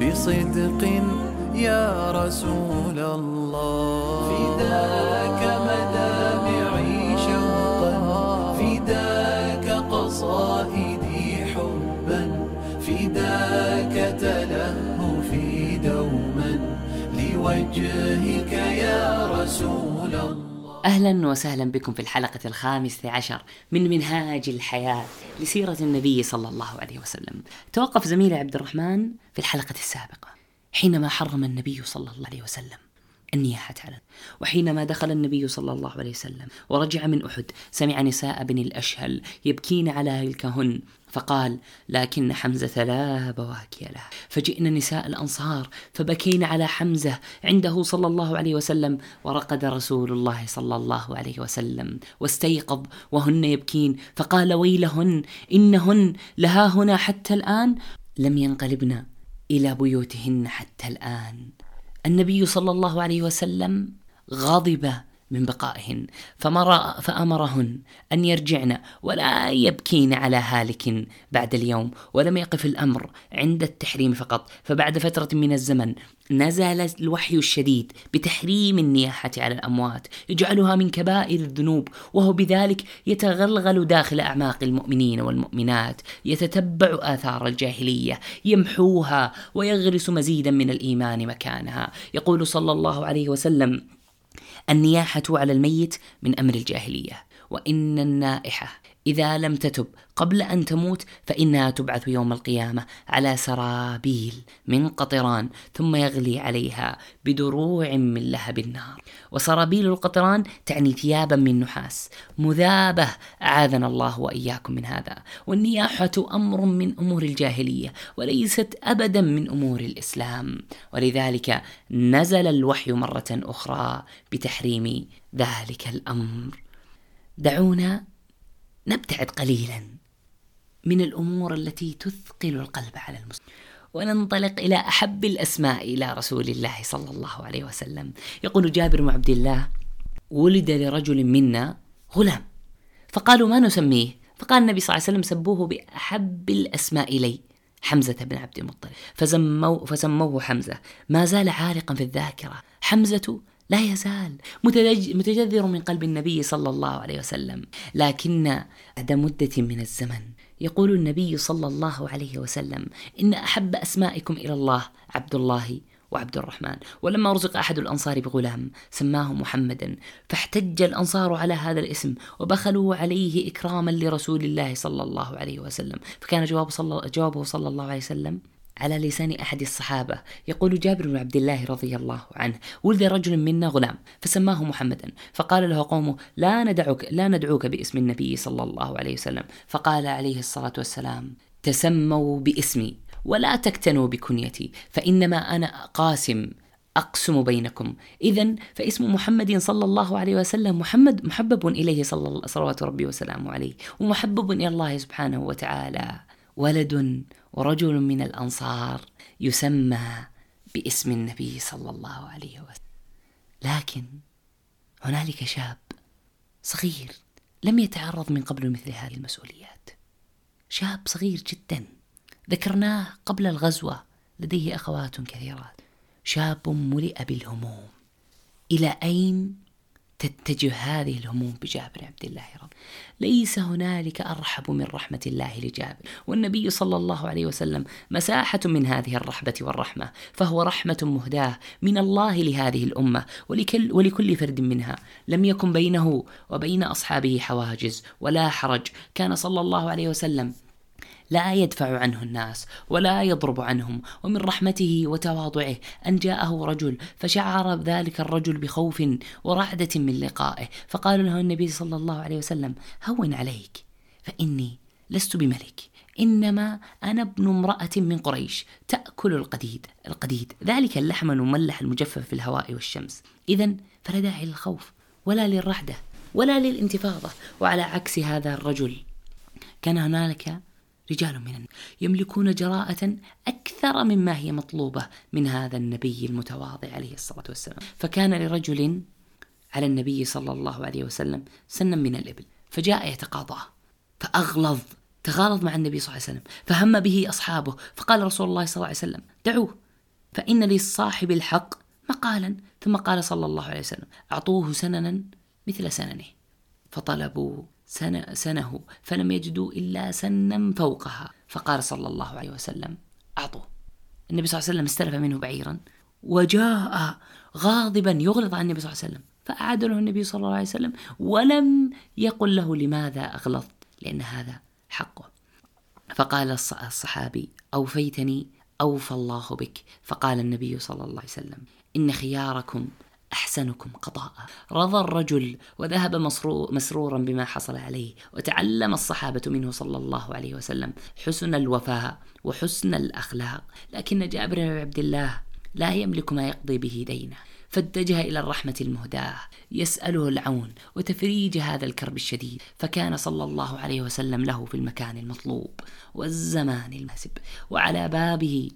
بصدق يا رسول الله. فداك مدامعي شوقا فداك قصائدي حبا فداك تلهفي دوما. لوجهك يا رسول أهلا وسهلا بكم في الحلقة الخامسة عشر من منهاج الحياة لسيرة النبي صلى الله عليه وسلم. توقف زميلي عبد الرحمن في الحلقة السابقة حينما حرم النبي صلى الله عليه وسلم. النياحة على وحينما دخل النبي صلى الله عليه وسلم ورجع من أحد سمع نساء بني الأشهل يبكين على هلكهن فقال لكن حمزة لا بواكي له فجئنا نساء الأنصار فبكين على حمزة عنده صلى الله عليه وسلم ورقد رسول الله صلى الله عليه وسلم واستيقظ وهن يبكين. فقال ويلهن إنهن لها هنا حتى الآن؟ لم ينقلبن إلى بيوتهن حتى الآن. النبي صلى الله عليه وسلم غضب من بقائهن فمر فأمرهن أن يرجعن ولا يبكين على هالك بعد اليوم ولم يقف الأمر عند التحريم فقط. فبعد فترة من الزمن نزل الوحي الشديد بتحريم النياحة على الأموات يجعلها من كبائر الذنوب وهو بذلك يتغلغل داخل أعماق المؤمنين والمؤمنات يتتبع آثار الجاهلية يمحوها ويغرس مزيدا من الإيمان مكانها. يقول صلى الله عليه وسلم النياحة على الميت من أمر الجاهلية وإن النائحة إذا لم تتب قبل أن تموت فإنها تبعث يوم القيامة على سرابيل من قطران ثم يغلي عليها بدروع من لهب النار. وسرابيل القطران تعني ثيابا من نحاس. مذابة أعاذنا الله وإياكم من هذا. والنياحة أمر من أمور الجاهلية وليست أبدا من أمور الإسلام. ولذلك نزل الوحي مرة أخرى بتحريم ذلك الأمر. دعونا نبتعد قليلا من الأمور التي تثقل القلب على المسلم وننطلق إلى أحب الأسماء إلى رسول الله صلى الله عليه وسلم. يقول جابر بن عبد الله ولد لرجل منا غلام. فقالوا ما نسميه؟ فقال النبي صلى الله عليه وسلم سبوه بأحب الأسماء إلي. حمزة بن عبد المطلب. فسموه, فسموه حمزة. ما زال عالقا في الذاكرة. حمزة لا يزال متجذر من قلب النبي صلى الله عليه وسلم. لكن بعد مدة من الزمن يقول النبي صلى الله عليه وسلم إن أحب أسمائكم إلى الله عبد الله وعبد الرحمن. ولما رزق أحد الأنصار بغلام سماه محمدا فاحتج الأنصار على هذا الاسم وبخلوا عليه إكراما لرسول الله صلى الله عليه وسلم. فكان جواب صلى جوابه صلى الله عليه وسلم على لسان أحد الصحابة. يقول جابر بن عبد الله رضي الله عنه ولد رجل منا غلام فسماه محمدا فقال له قومه لا ندعوك لا ندعوك باسم النبي صلى الله عليه وسلم. فقال عليه الصلاة والسلام تسموا باسمي ولا تكتنوا بكنيتي فإنما أنا قاسم أقسم بينكم. إذا فاسم محمد صلى الله عليه وسلم محمد محبب إليه صلى الله صلوات ربي وسلامه عليه ومحبب إلى الله سبحانه وتعالى. ولد ورجل من الأنصار يسمى باسم النبي صلى الله عليه وسلم. لكن هنالك شاب صغير لم يتعرض من قبل مثل هذه المسؤوليات. شاب صغير جدا ذكرناه قبل الغزوة لديه أخوات كثيرات. شاب ملئ بالهموم. إلى أين تتجه هذه الهموم بجابر عبد الله رضي ليس هنالك أرحب من رحمة الله لجابر. والنبي صلى الله عليه وسلم مساحة من هذه الرحبة والرحمة فهو رحمة مهداة من الله لهذه الأمة ولكل, ولكل فرد منها. لم يكن بينه وبين أصحابه حواجز ولا حرج. كان صلى الله عليه وسلم لا يدفع عنه الناس ولا يضرب عنهم ومن رحمته وتواضعه أن جاءه رجل فشعر ذلك الرجل بخوف ورعدة من لقائه فقال له النبي صلى الله عليه وسلم هون عليك فإني لست بملك إنما أنا ابن امرأة من قريش تأكل القديد القديد. ذلك اللحم المملح المجفف في الهواء والشمس. إذا فلا داعي للخوف ولا للرعدة ولا للانتفاضة وعلى عكس هذا الرجل كان هنالك رجال من الناس يملكون جراءة أكثر مما هي مطلوبة من هذا النبي المتواضع عليه الصلاة والسلام. فكان لرجل على النبي صلى الله عليه وسلم سنا من الإبل فجاء يتقاضاه فأغلظ تغالظ مع النبي صلى الله عليه وسلم فهم به أصحابه فقال رسول الله صلى الله عليه وسلم دعوه فإن للصاحب الحق مقالا. ثم قال صلى الله عليه وسلم أعطوه سننا مثل سننه. فطلبوا سنة سنه فلم يجدوا إلا سنا فوقها. فقال صلى الله عليه وسلم أعطوه النبي صلى الله عليه وسلم استلف منه بعيرا وجاء غاضبا يغلظ على النبي صلى الله عليه وسلم. فأعاد له النبي صلى الله عليه وسلم ولم يقل له لماذا أغلظت لأن هذا حقه. فقال الصحابي أوفيتني أوفى الله بك. فقال النبي صلى الله عليه وسلم إن خياركم أحسنكم قضاء. رضى الرجل وذهب مسرورا بما حصل عليه وتعلم الصحابة منه صلى الله عليه وسلم حسن الوفاء وحسن الأخلاق. لكن جابر بن عبد الله لا يملك ما يقضي به دينه فاتجه إلى الرحمة المهداة يسأله العون وتفريج هذا الكرب الشديد فكان صلى الله عليه وسلم له في المكان المطلوب والزمان المناسب وعلى بابه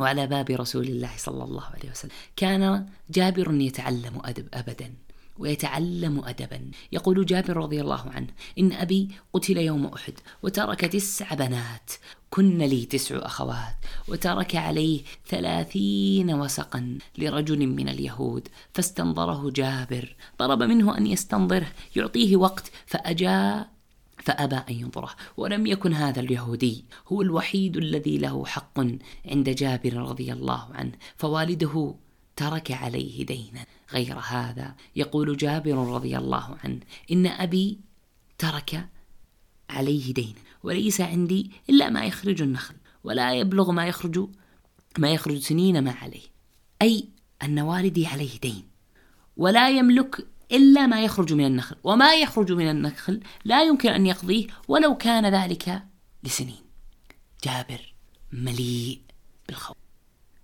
وعلى باب رسول الله صلى الله عليه وسلم. كان جابر يتعلم أدب أبدا ويتعلم أدبا. يقول جابر رضي الله عنه إن أبي قتل يوم أحد وترك تسع بنات كن لي تسع أخوات وترك عليه ثلاثين وسقا لرجل من اليهود فاستنظره جابر. طلب منه أن يستنظره يعطيه وقت فأجاء فأبى أن ينظره. ولم يكن هذا اليهودي. هو الوحيد الذي له حق عند جابر رضي الله عنه. فوالده ترك عليه دينا. غير هذا يقول جابر رضي الله عنه إن أبي ترك عليه دينا. وليس عندي إلا ما يخرج النخل. ولا يبلغ ما يخرج ما يخرج سنين ما عليه. أي أن والدي عليه دين. ولا يملك إلا ما يخرج من النخل. وما يخرج من النخل لا يمكن أن يقضيه ولو كان ذلك لسنين. جابر مليء بالخوف.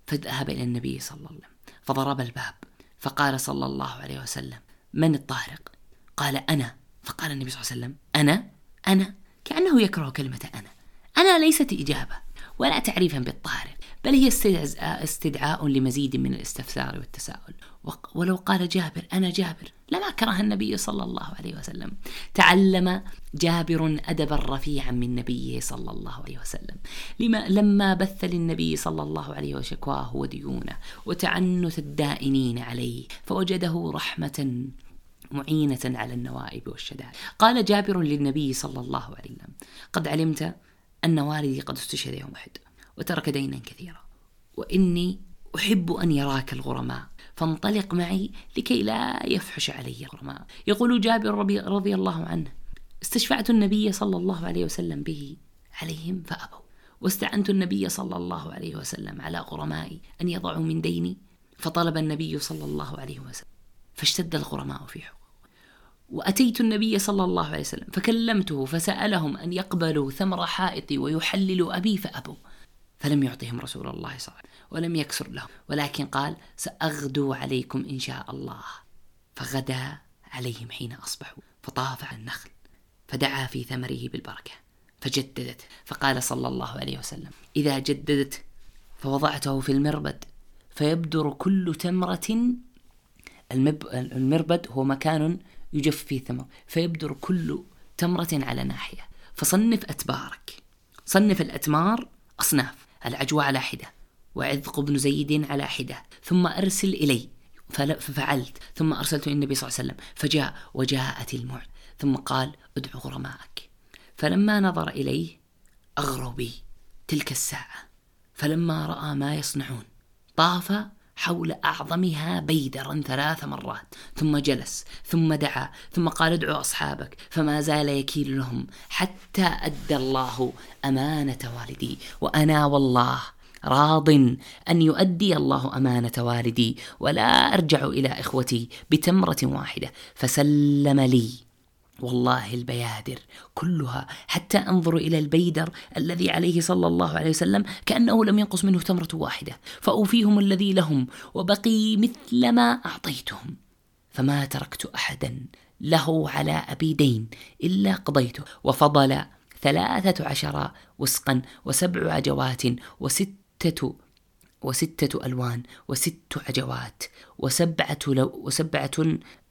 فذهب إلى النبي صلى الله عليه وسلم فضرب الباب فقال صلى الله عليه وسلم من الطارق؟ قال أنا. فقال النبي صلى الله عليه وسلم أنا أنا. كأنه يكره كلمة أنا. أنا ليست إجابة ولا تعريفا بالطارق بل هي استدعاء لمزيد من الاستفسار والتساؤل. ولو قال جابر أنا جابر. لما كره النبي صلى الله عليه وسلم. تعلم جابر أدبا رفيعا من نبيه صلى الله عليه وسلم. لما لما بث للنبي صلى الله عليه وشكواه وديونه وتعنت الدائنين عليه فوجده رحمة معينة على النوائب والشدائد. قال جابر للنبي صلى الله عليه وسلم قد علمت أن والدي قد استشهد يوم أحد وترك دينا كثيرا وإني أحب أن يراك الغرماء. فانطلق معي لكي لا يفحش علي الغرماء يقول جابر رضي الله عنه استشفعت النبي صلى الله عليه وسلم به عليهم فأبوا. واستعنت النبي صلى الله عليه وسلم على غرمائي أن يضعوا من ديني فطلب النبي صلى الله عليه وسلم. فاشتد الغرماء في حقوق وأتيت النبي صلى الله عليه وسلم فكلمته فسألهم أن يقبلوا ثمر حائطي ويحللوا أبي فأبوا. فلم يعطهم رسول الله صلى الله عليه وسلم ولم يكسر لهم. ولكن قال سأغدو عليكم إن شاء الله. فغدا عليهم حين أصبحوا فطاف على النخل فدعا في ثمره بالبركة فجددت. فقال صلى الله عليه وسلم إذا جددت فوضعته في المربد فيبدر كل تمرة المربد هو مكان يجف فيه ثمر فيبدر كل تمرة على ناحية. فصنف أتبارك صنف الأتمار أصناف. العجوة على حدة وعذق بن زيد على حدة. ثم أرسل إلي ففعلت. ثم أرسلت إلى النبي صلى الله عليه وسلم فجاء وجاءت الموعد. ثم قال ادعو غرماءك. فلما نظر إليه أغروا بي تلك الساعة فلما رأى ما يصنعون طاف حول أعظمها بيدرا ثلاث مرات. ثم جلس ثم دعا ثم قال ادعوا أصحابك. فما زال يكيل لهم حتى أدى الله أمانة والدي. وأنا والله راض أن يؤدي الله أمانة والدي. ولا أرجع إلى إخوتي بتمرة واحدة. فسلم لي. والله البيادر كلها حتى أنظر إلى البيدر الذي عليه صلى الله عليه وسلم كأنه لم ينقص منه تمرة واحدة فأوفيهم الذي لهم وبقي مثل ما أعطيتهم. فما تركت أحدا له على أبي دين إلا قضيته. وفضل ثلاثة عشر وسقا وسبع عجوات وستة وستة ألوان وست عجوات وسبعة لو وسبعة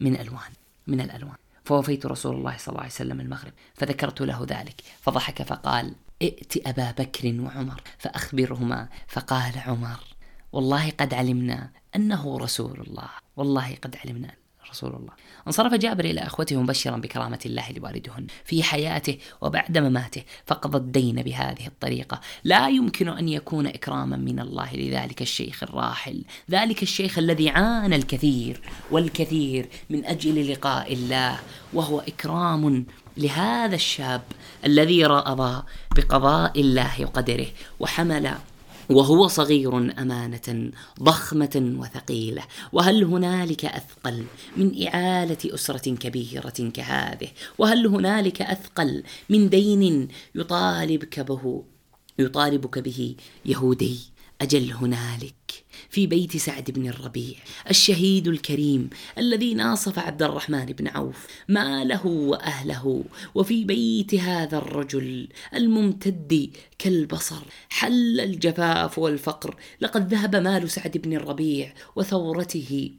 من ألوان من الألوان. فوفيت رسول الله صلى الله عليه وسلم المغرب فذكرت له ذلك فضحك فقال ائت أبا بكر وعمر فأخبرهما فقال عمر والله قد علمنا أنه رسول الله والله قد علمنا رسول الله. انصرف جابر إلى أخوته مبشرا بكرامة الله لوالدهن في حياته وبعد مماته فقضى الدين بهذه الطريقة. لا يمكن أن يكون إكراما من الله لذلك الشيخ الراحل. ذلك الشيخ الذي عانى الكثير والكثير من أجل لقاء الله وهو إكرام لهذا الشاب الذي رأض بقضاء الله وقدره وحمل وهو صغير أمانة ضخمة وثقيلة. وهل هنالك أثقل من إعالة أسرة كبيرة كهذه؟ وهل هنالك أثقل من دين يطالبك به يطالبك به يهودي؟ أجل هنالك في بيت سعد بن الربيع الشهيد الكريم الذي ناصف عبد الرحمن بن عوف ماله وأهله وفي بيت هذا الرجل الممتد كالبصر حل الجفاف والفقر لقد ذهب مال سعد بن الربيع وثورته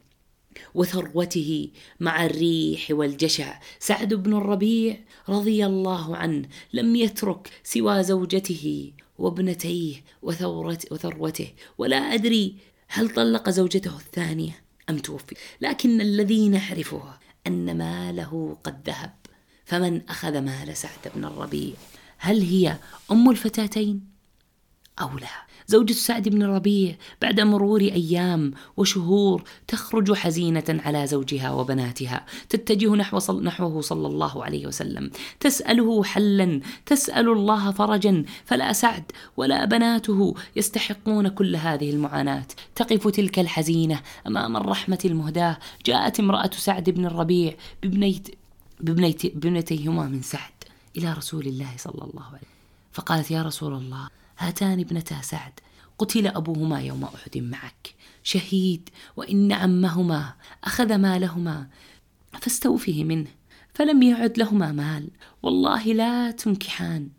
وثروته مع الريح والجشع. سعد بن الربيع رضي الله عنه لم يترك سوى زوجته وابنتيه وثروته. ولا أدري هل طلق زوجته الثانية أم توفي. لكن الذي نعرفه أن ماله قد ذهب. فمن أخذ مال سعد بن الربيع هل هي أم الفتاتين أو لا؟ زوجة سعد بن الربيع بعد مرور أيام وشهور تخرج حزينة على زوجها وبناتها تتجه نحو صل نحوه صلى الله عليه وسلم. تسأله حلا تسأل الله فرجا فلا سعد ولا بناته يستحقون كل هذه المعاناة. تقف تلك الحزينة أمام الرحمة المهداة. جاءت امرأة سعد بن الربيع ببنيت بابنتيهما من سعد إلى رسول الله صلى الله عليه وسلم. فقالت يا رسول الله هاتان ابنتا سعد قتل أبوهما يوم أحد معك. شهيد وإن عمهما أخذ مالهما فاستوفه منه فلم يعد لهما مال. والله لا تنكحان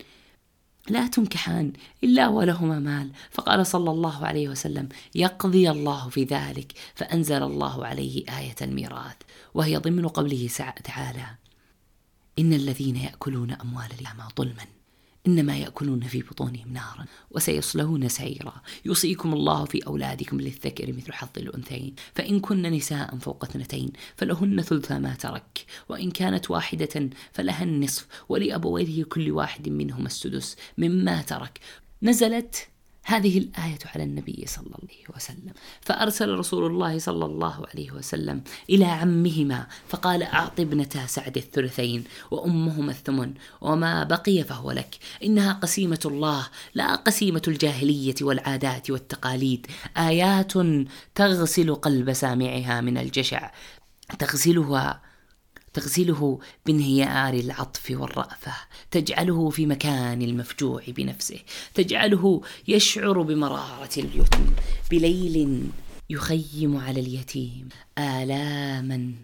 لا تنكحان إلا ولهما مال. فقال صلى الله عليه وسلم يقضي الله في ذلك فأنزل الله عليه آية الميراث وهي ضمن قوله تعالى إن الذين يأكلون أموال اليتامى ظلما إنما يأكلون في بطونهم نارا وسيصلون سعيرا. يوصيكم الله في أولادكم للذكر مثل حظ الأنثيين. فإن كن نساء فوق اثنتين فلهن ثلثا ما ترك وإن كانت واحدة فلها النصف ولأبويه كل واحد منهما السدس مما ترك. نزلت هذه الآية على النبي صلى الله عليه وسلم. فأرسل رسول الله صلى الله عليه وسلم إلى عمهما فقال أعط ابنتا سعد الثلثين وأمهما الثمن وما بقي فهو لك. إنها قسيمة الله لا قسيمة الجاهلية والعادات والتقاليد. آيات تغسل قلب سامعها من الجشع تغسلها تغسله بانهيار العطف والرأفة تجعله في مكان المفجوع بنفسه تجعله يشعر بمرارة اليتم بليل يخيم على اليتيم آلاما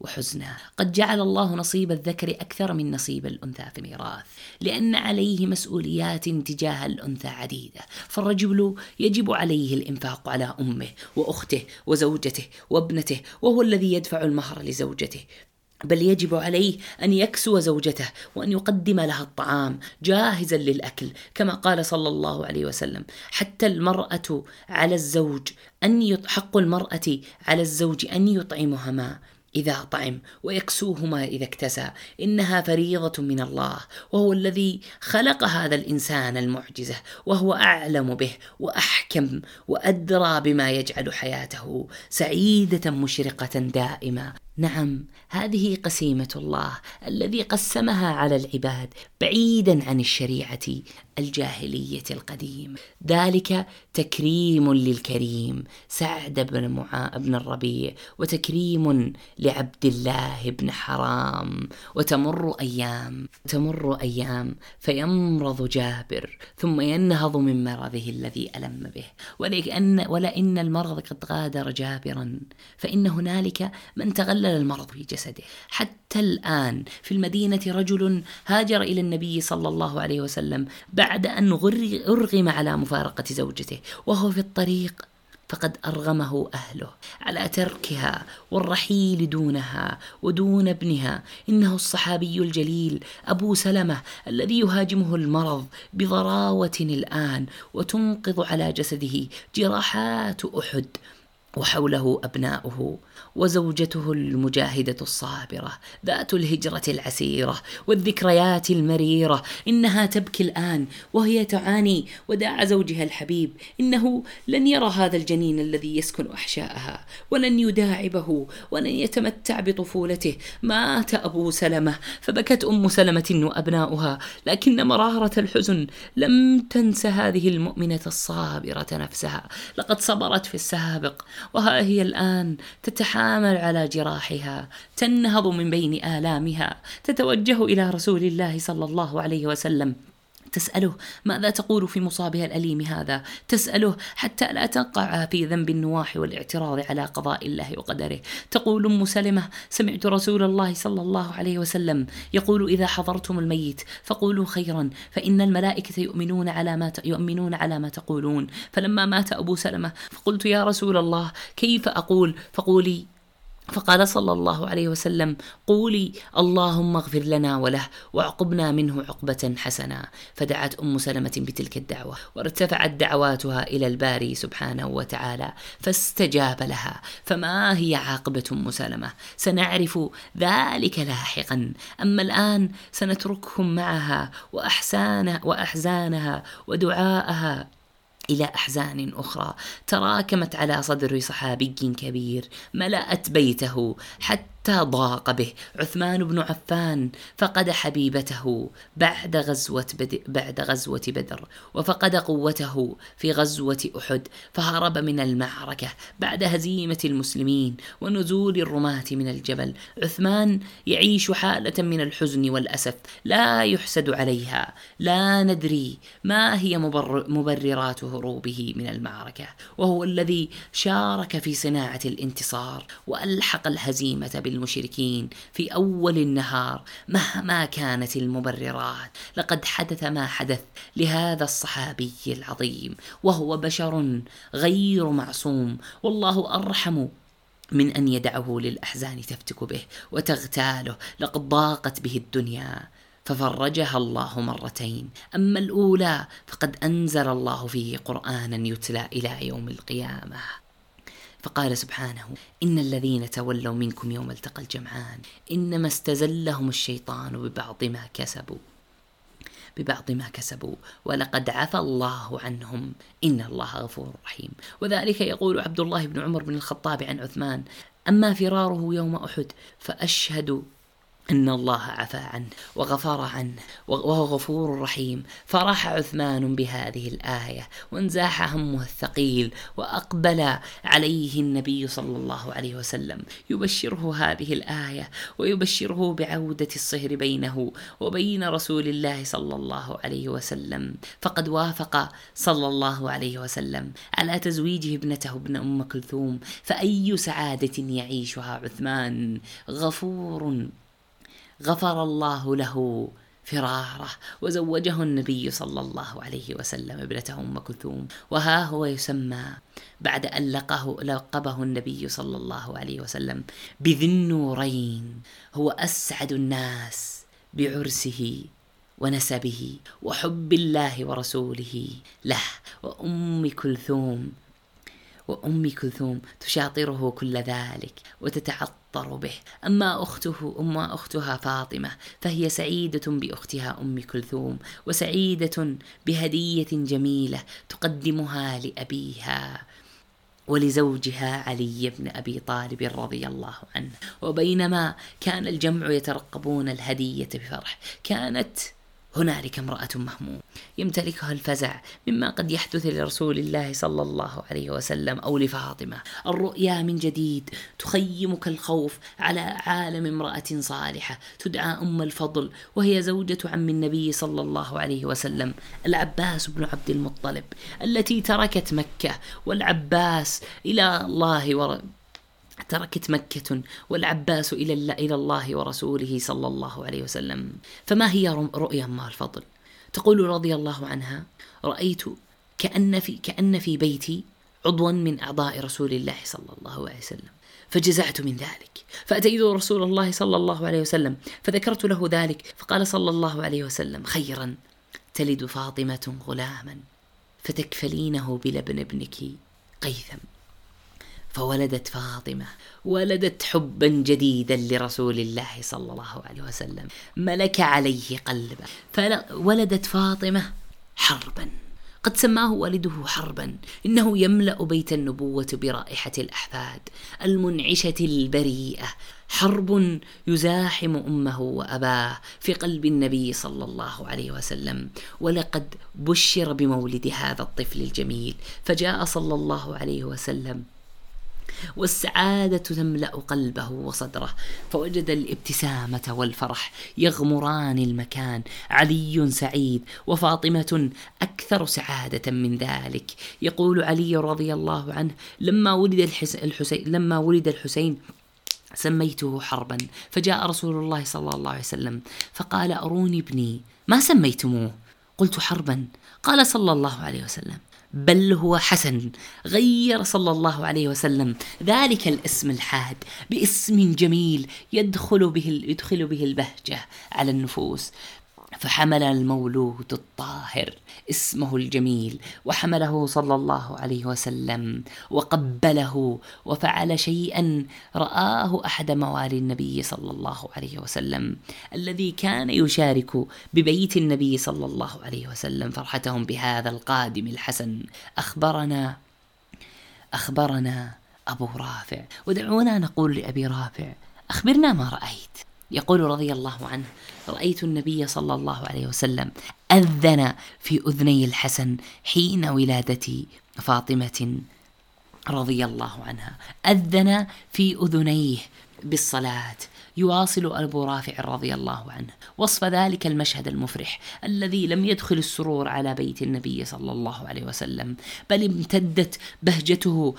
وحزنا. قد جعل الله نصيب الذكر أكثر من نصيب الأنثى في الميراث لأن عليه مسؤوليات تجاه الأنثى عديدة. فالرجل يجب عليه الإنفاق على أمه وأخته وزوجته وابنته وهو الذي يدفع المهر لزوجته. بل يجب عليه أن يكسو زوجته وأن يقدم لها الطعام جاهزا للأكل كما قال صلى الله عليه وسلم حتى المرأة على الزوج أن حق المرأة على الزوج أن يطعمها ما إذا طعم ويكسوهما إذا اكتسى إنها فريضة من الله وهو الذي خلق هذا الإنسان المعجزة وهو أعلم به وأحكم وأدرى بما يجعل حياته سعيدة مشرقة دائمة. نعم هذه قسيمة الله الذي قسمها على العباد بعيدا عن الشريعة الجاهلية القديم. ذلك تكريم للكريم سعد بن معا بن الربيع وتكريم لعبد الله بن حرام. وتمر أيام تمر أيام فيمرض جابر ثم ينهض من مرضه الذي ألم به. ولأن ولئن المرض قد غادر جابرا فإن هنالك من تغلل المرض في جسده. حتى الآن في المدينة رجل هاجر إلى النبي صلى الله عليه وسلم بعد أن أرغم على مفارقة زوجته وهو في الطريق فقد أرغمه أهله. على تركها والرحيل دونها ودون ابنها إنه الصحابي الجليل أبو سلمة الذي يهاجمه المرض بضراوة الآن وتنقض على جسده جراحات أحد وحوله أبناؤه. وزوجته المجاهدة الصابرة ذات الهجرة العسيرة والذكريات المريرة إنها تبكي الآن وهي تعاني وداع زوجها الحبيب إنه لن يرى هذا الجنين الذي يسكن أحشاءها ولن يداعبه ولن يتمتع بطفولته. مات أبو سلمة فبكت أم سلمة وأبناؤها لكن مرارة الحزن لم تنس هذه المؤمنة الصابرة نفسها. لقد صبرت في السابق وها هي الآن تتحامل على جراحها تنهض من بين آلامها تتوجه إلى رسول الله صلى الله عليه وسلم. تسأله ماذا تقول في مصابها الأليم هذا؟ تسأله حتى لا تقع في ذنب النواح والاعتراض على قضاء الله وقدره. تقول أم سلمة سمعت رسول الله صلى الله عليه وسلم يقول إذا حضرتم الميت فقولوا خيرا فإن الملائكة يؤمنون على ما يؤمنون على ما تقولون. فلما مات أبو سلمة فقلت يا رسول الله كيف أقول؟ فقولي فقال صلى الله عليه وسلم قولي اللهم اغفر لنا وله وعقبنا منه عقبة حسنة. فدعت أم سلمة بتلك الدعوة وارتفعت دعواتها إلى الباري سبحانه وتعالى فاستجاب لها. فما هي عاقبة أم سلمة؟ سنعرف ذلك لاحقا. أما الآن سنتركهم معها وأحسان وأحزانها ودعاءها إلى أحزان أخرى. تراكمت على صدر صحابي كبير ملأت بيته حتى حتى ضاق به عثمان بن عفان فقد حبيبته بعد غزوة بدر بعد غزوة بدر وفقد قوته في غزوة أحد فهرب من المعركة بعد هزيمة المسلمين ونزول الرماة من الجبل. عثمان يعيش حالة من الحزن والأسف لا يحسد عليها لا ندري ما هي مبرر مبررات هروبه من المعركة وهو الذي شارك في صناعة الانتصار وألحق الهزيمة بال المشركين في أول النهار مهما كانت المبررات. لقد حدث ما حدث لهذا الصحابي العظيم وهو بشر غير معصوم. والله أرحم من أن يدعه للأحزان تفتك به وتغتاله. لقد ضاقت به الدنيا ففرجها الله مرتين. أما الأولى فقد أنزل الله فيه قرآنا يتلى إلى يوم القيامة. فقال سبحانه إن الذين تولوا منكم يوم التقى الجمعان إنما استزلهم الشيطان ببعض ما كسبوا ببعض ما كسبوا ولقد عفى الله عنهم إن الله غفور رحيم. وذلك يقول عبد الله بن عمر بن الخطاب عن عثمان أما فراره يوم أحد فأشهد إن الله عفى عنه وغفر عنه وهو غفور رحيم. فرح عثمان بهذه الآية وانزاح همه الثقيل وأقبل عليه النبي صلى الله عليه وسلم. يبشره هذه الآية ويبشره بعودة الصهر بينه وبين رسول الله صلى الله عليه وسلم. فقد وافق صلى الله عليه وسلم. على تزويجه ابنته ابن أم كلثوم؟ فأي سعادة يعيشها عثمان غفور غفر الله له فراره وزوجه النبي صلى الله عليه وسلم ابنته أم كلثوم. وها هو يسمى بعد أن لقه لقبه النبي صلى الله عليه وسلم بذي النورين هو أسعد الناس بعرسه ونسبه وحب الله ورسوله له. وأم كلثوم وأم كلثوم تشاطره كل ذلك وتتعطر به. أما أخته أما أختها فاطمة فهي سعيدة بأختها أم كلثوم وسعيدة بهدية جميلة تقدمها لأبيها ولزوجها علي بن أبي طالب رضي الله عنه. وبينما كان الجمع يترقبون الهدية بفرح كانت هنالك امرأة مهموم. يمتلكها الفزع مما قد يحدث لرسول الله صلى الله عليه وسلم أو لفاطمة. الرؤيا من جديد تخيمك الخوف على عالم امرأة صالحة تدعى أم الفضل وهي زوجة عم النبي صلى الله عليه وسلم العباس بن عبد المطلب التي تركت مكة والعباس إلى الله ور... تركت مكة والعباس إلى إلى الله ورسوله صلى الله عليه وسلم. فما هي رؤيا أم الفضل تقول رضي الله عنها رأيت كأن في كأن في بيتي عضوا من أعضاء رسول الله صلى الله عليه وسلم فجزعت من ذلك. فأتيت رسول الله صلى الله عليه وسلم فذكرت له ذلك فقال صلى الله عليه وسلم خيرا تلد فاطمة غلاما فتكفلينه بلبن ابنك قيثم. فولدت فاطمة ولدت حبا جديدا لرسول الله صلى الله عليه وسلم ملك عليه قلبه فولدت فاطمة حربا. قد سماه والده حربا إنه يملأ بيت النبوة برائحة الأحفاد المنعشة البريئة. حرب يزاحم أمه وأباه في قلب النبي صلى الله عليه وسلم ولقد بشر بمولد هذا الطفل الجميل. فجاء صلى الله عليه وسلم والسعادة تملأ قلبه وصدره فوجد الابتسامة والفرح يغمران المكان. علي سعيد وفاطمة أكثر سعادة من ذلك. يقول علي رضي الله عنه لما ولد الحسين لما ولد الحسين سميته حربا فجاء رسول الله صلى الله عليه وسلم فقال أروني ابني ما سميتموه؟ قلت حربا. قال صلى الله عليه وسلم بل هو حسن غير صلى الله عليه وسلم. ذلك الاسم الحاد باسم جميل يدخل به يدخل به البهجة على النفوس. فحمل المولود الطاهر. اسمه الجميل وحمله صلى الله عليه وسلم وقبله وفعل شيئا رآه أحد موالي النبي صلى الله عليه وسلم الذي كان يشارك ببيت النبي صلى الله عليه وسلم فرحتهم بهذا القادم الحسن. أخبرنا أخبرنا أبو رافع. ودعونا نقول لأبي رافع أخبرنا ما رأيت. يقول رضي الله عنه رأيت النبي صلى الله عليه وسلم أذن في أذني الحسن حين ولادة فاطمة رضي الله عنها أذن في أذنيه بالصلاة يواصل أبو رافع رضي الله عنه. وصف ذلك المشهد المفرح الذي لم يدخل السرور على بيت النبي صلى الله عليه وسلم بل امتدت بهجته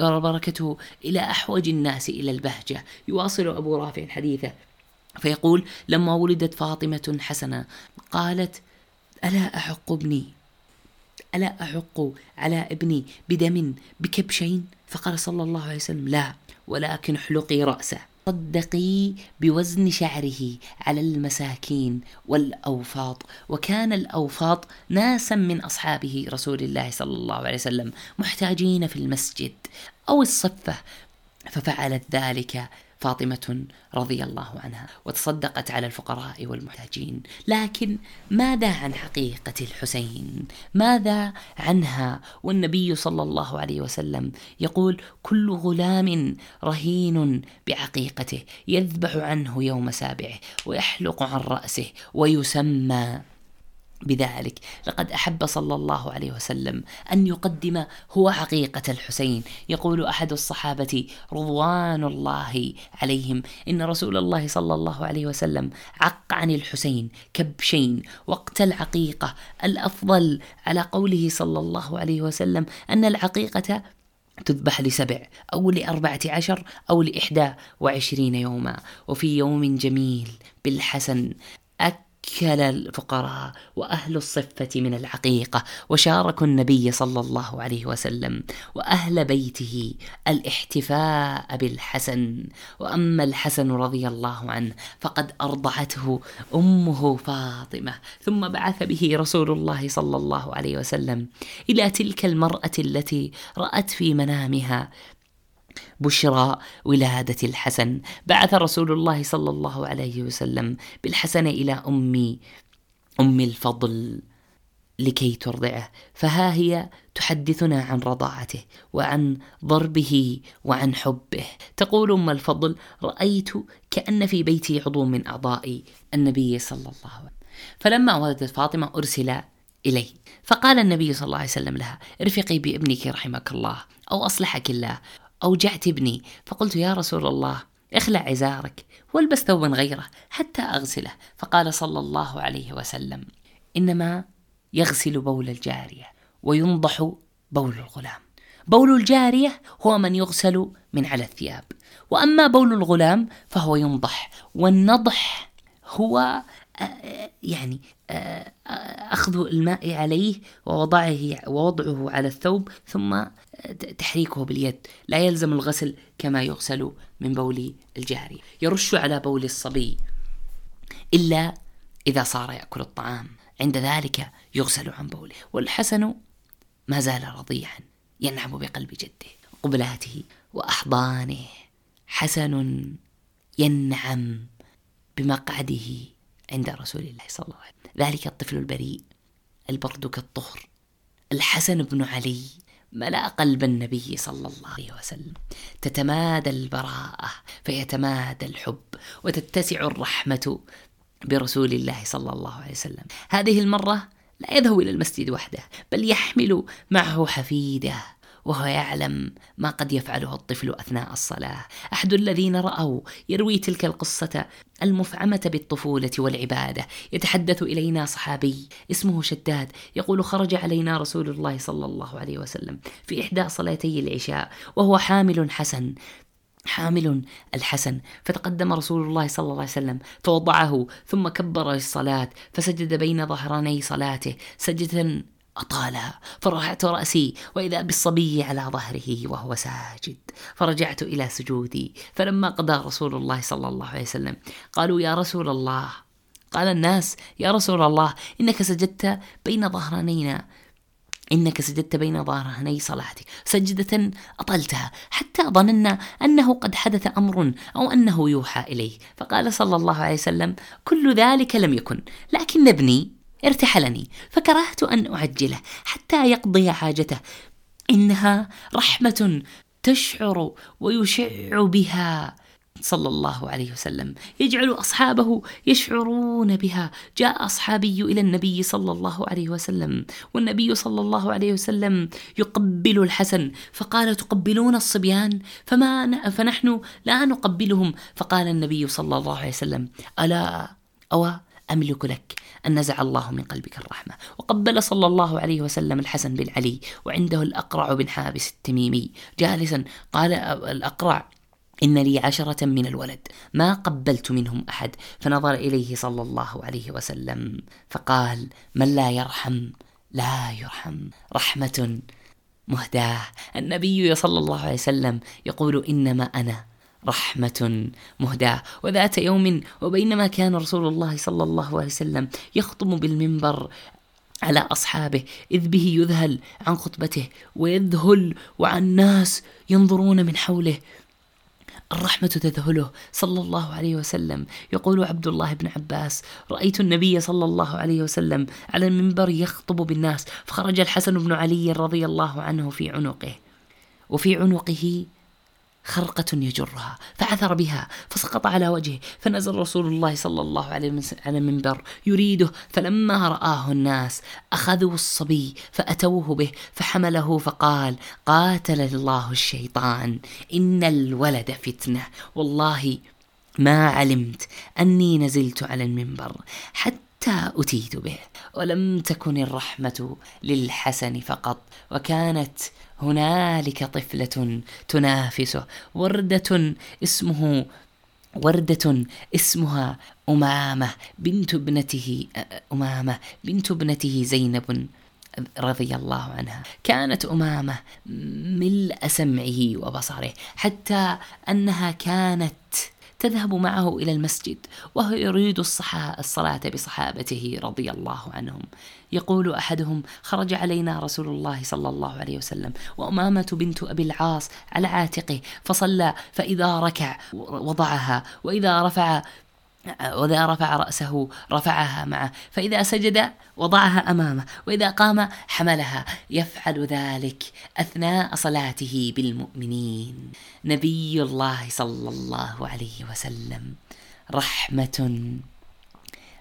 وبركته إلى أحوج الناس إلى البهجة. يواصل أبو رافع حديثه فيقول لما ولدت فاطمة حسنة قالت ألا أحق ابني؟ ألا أحق على ابني بدم بكبشين؟ فقال صلى الله عليه وسلم لا ولكن احلقي رأسه. صدقي بوزن شعره على المساكين والأوفاط. وكان الأوفاط ناسا من أصحابه رسول الله صلى الله عليه وسلم محتاجين في المسجد أو الصفة. ففعلت ذلك فاطمة رضي الله عنها وتصدقت على الفقراء والمحتاجين. لكن ماذا عن حقيقة الحسين؟ ماذا عنها؟ والنبي صلى الله عليه وسلم يقول كل غلام رهين بعقيقته يذبح عنه يوم سابعه ويحلق عن رأسه ويسمى بذلك. لقد أحب صلى الله عليه وسلم أن يقدم هو حقيقة الحسين. يقول أحد الصحابة رضوان الله عليهم إن رسول الله صلى الله عليه وسلم عق عن الحسين كبشين وقت العقيقة الأفضل على قوله صلى الله عليه وسلم أن العقيقة تذبح لسبع أو لأربعة عشر أو لإحدى وعشرين يوما. وفي يوم جميل بالحسن أك كل الفقراء وأهل الصفة من العقيقة وشاركوا النبي صلى الله عليه وسلم وأهل بيته الاحتفاء بالحسن. وأما الحسن رضي الله عنه فقد أرضعته أمه فاطمة ثم بعث به رسول الله صلى الله عليه وسلم إلى تلك المرأة التي رأت في منامها بشرى ولادة الحسن. بعث رسول الله صلى الله عليه وسلم بالحسن إلى أمي أم الفضل لكي ترضعه. فها هي تحدثنا عن رضاعته وعن ضربه وعن حبه. تقول أم الفضل رأيت كأن في بيتي عضو من أعضاء النبي صلى الله عليه وسلم. فلما ولدت فاطمة أرسل الي فقال النبي صلى الله عليه وسلم لها ارفقي بابنك رحمك الله أو أصلحك الله. أوجعت ابني. فقلت يا رسول الله اخلع عزارك والبس ثوبا غيره حتى أغسله. فقال صلى الله عليه وسلم إنما يغسل بول الجارية وينضح بول الغلام. بول الجارية هو من يغسل من على الثياب وأما بول الغلام فهو ينضح والنضح هو يعني آه، أخذ الماء عليه ووضعه ووضعه على الثوب ثم آه، تحريكه باليد. لا يلزم الغسل كما يغسل من بول الجارية يرش على بول الصبي إلا إذا صار يأكل الطعام. عند ذلك يغسل عن بوله والحسن ما زال رضيعا ينعم بقلب جده قبلاته وأحضانه. حسن ينعم بمقعده عند رسول الله صلى الله عليه وسلم. ذلك الطفل البريء البرد كالطهر الحسن بن علي ملأ قلب النبي صلى الله عليه وسلم. تتمادى البراءة فيتمادى الحب وتتسع الرحمة برسول الله صلى الله عليه وسلم. هذه المرة لا يذهب إلى المسجد وحده بل يحمل معه حفيده. وهو يعلم ما قد يفعله الطفل أثناء الصلاة. أحد الذين رأوا يروي تلك القصة المفعمة بالطفولة والعبادة. يتحدث إلينا صحابي اسمه شداد. يقول خرج علينا رسول الله صلى الله عليه وسلم في إحدى صلاتي العشاء وهو حامل حسن حامل الحسن. فتقدم رسول الله صلى الله عليه وسلم فوضعه ثم كبر الصلاة فسجد بين ظهراني صلاته. سجدة أطالها فرفعت رأسي وإذا بالصبي على ظهره وهو ساجد. فرجعت إلى سجودي. فلما قضى رسول الله صلى الله عليه وسلم قالوا يا رسول الله. قال الناس يا رسول الله إنك سجدت بين ظهرانينا. إنك سجدت بين ظهراني صلاتك. سجدة أطلتها حتى ظننا أنه قد حدث أمر أو أنه يوحى إليه. فقال صلى الله عليه وسلم كل ذلك لم يكن لكن ابني ارتحلني فكرهت أن أعجله حتى يقضي حاجته. إنها رحمة تشعر ويشع بها. صلى الله عليه وسلم. يجعل أصحابه يشعرون بها. جاء أصحابي إلى النبي صلى الله عليه وسلم والنبي صلى الله عليه وسلم يقبل الحسن فقال تقبلون الصبيان؟ فما فنحن لا نقبلهم. فقال النبي صلى الله عليه وسلم ألا أو أملك لك؟ أن نزع الله من قلبك الرحمة. وقبل صلى الله عليه وسلم الحسن بن علي وعنده الأقرع بن حابس التميمي جالسا قال الأقرع إن لي عشرة من الولد. ما قبلت منهم أحد. فنظر إليه صلى الله عليه وسلم فقال من لا يرحم؟ لا يرحم. رحمة مهداة. النبي صلى الله عليه وسلم يقول إنما أنا رحمة مهداة. وذات يوم وبينما كان رسول الله صلى الله عليه وسلم يخطب بالمنبر على أصحابه إذ به يذهل عن خطبته ويذهل وعن الناس ينظرون من حوله. الرحمة تذهله صلى الله عليه وسلم. يقول عبد الله بن عباس رأيت النبي صلى الله عليه وسلم على المنبر يخطب بالناس فخرج الحسن بن علي رضي الله عنه في عنقه وفي عنقه خرقة يجرها فعثر بها فسقط على وجهه فنزل رسول الله صلى الله عليه على المنبر يريده فلما رآه الناس أخذوا الصبي فأتوه به فحمله فقال قاتل الله الشيطان إن الولد فتنة والله ما علمت أني نزلت على المنبر حتى حتى أتيت به ولم تكن الرحمة للحسن فقط وكانت هنالك طفلة تنافسه وردة اسمه وردة اسمها أمامة بنت ابنته أمامة بنت ابنته زينب رضي الله عنها. كانت أمامة ملء سمعه وبصره حتى أنها كانت تذهب معه إلى المسجد وهو يريد الصلاة بصحابته رضي الله عنهم. يقول أحدهم خرج علينا رسول الله صلى الله عليه وسلم وأمامة بنت أبي العاص على عاتقه فصلى فإذا ركع وضعها وإذا رفع وإذا رفع رأسه رفعها معه. فإذا سجد وضعها أمامه وإذا قام حملها. يفعل ذلك أثناء صلاته بالمؤمنين. نبي الله صلى الله عليه وسلم. رحمة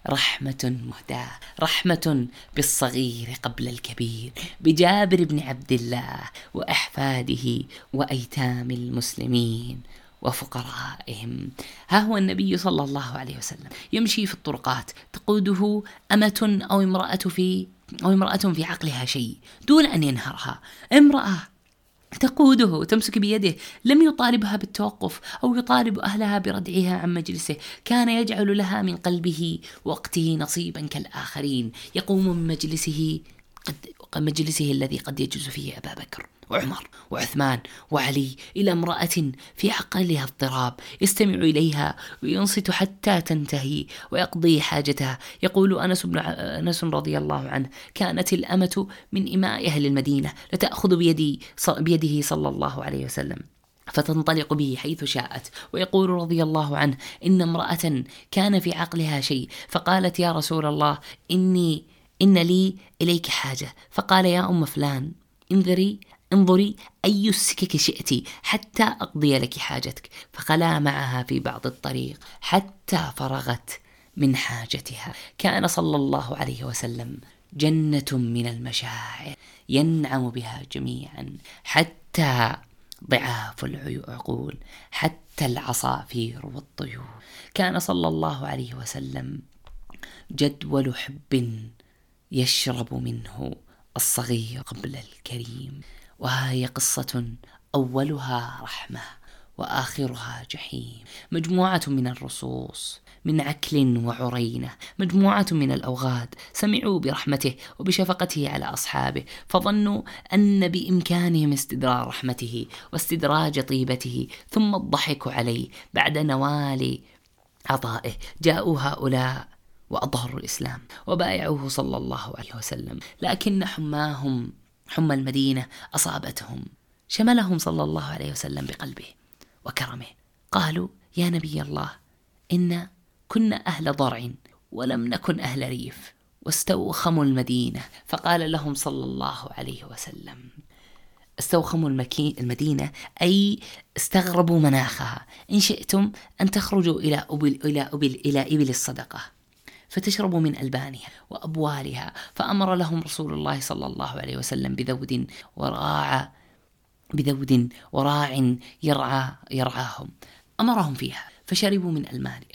رحمة مهداة. رحمة بالصغير قبل الكبير. بجابر بن عبد الله وأحفاده وأيتام المسلمين. وفقرائهم. ها هو النبي صلى الله عليه وسلم. يمشي في الطرقات. تقوده أمة أو امرأة في أو امرأة في عقلها شيء دون أن ينهرها. امرأة تقوده تمسك بيده. لم يطالبها بالتوقف أو يطالب أهلها بردعها عن مجلسه. كان يجعل لها من قلبه وقته نصيبا كالآخرين. يقوم من مجلسه قد مجلسه الذي قد يجلس فيه أبا بكر وعمر وعثمان وعلي إلى امرأة في عقلها اضطراب يستمع إليها وينصت حتى تنتهي ويقضي حاجتها. يقول أنس بن أنس رضي الله عنه كانت الأمة من إماء أهل المدينة لتأخذ بيدي بيده صلى الله عليه وسلم فتنطلق به حيث شاءت. ويقول رضي الله عنه إن امرأة كان في عقلها شيء فقالت يا رسول الله إني إن لي إليك حاجة. فقال يا أم فلان انظري انظري أي السكك شئت حتى أقضي لك حاجتك. فخلا معها في بعض الطريق حتى فرغت من حاجتها. كان صلى الله عليه وسلم جنة من المشاعر ينعم بها جميعا. حتى ضعاف العقول حتى العصافير والطيور. كان صلى الله عليه وسلم جدول حب يشرب منه الصغير قبل الكريم. وهي قصة أولها رحمة وآخرها جحيم. مجموعة من الرصوص من عكل وعرينة. مجموعة من الأوغاد سمعوا برحمته وبشفقته على أصحابه فظنوا أن بإمكانهم استدراج رحمته واستدراج طيبته ثم الضحك عليه بعد نوال عطائه. جاءوا هؤلاء وأظهروا الإسلام وبايعوه صلى الله عليه وسلم. لكن حماهم حمى المدينة أصابتهم شملهم صلى الله عليه وسلم بقلبه وكرمه. قالوا يا نبي الله إن كنا أهل ضرع ولم نكن أهل ريف واستوخموا المدينة. فقال لهم صلى الله عليه وسلم استوخموا المدينة أي استغربوا مناخها. إن شئتم أن تخرجوا إلى أبل إلى أبل إلى إبل الصدقة. فتشرب من ألبانها وأبوالها. فأمر لهم رسول الله صلى الله عليه وسلم بذود وراع بذود وراع يرعى يرعاهم. أمرهم فيها. فشربوا من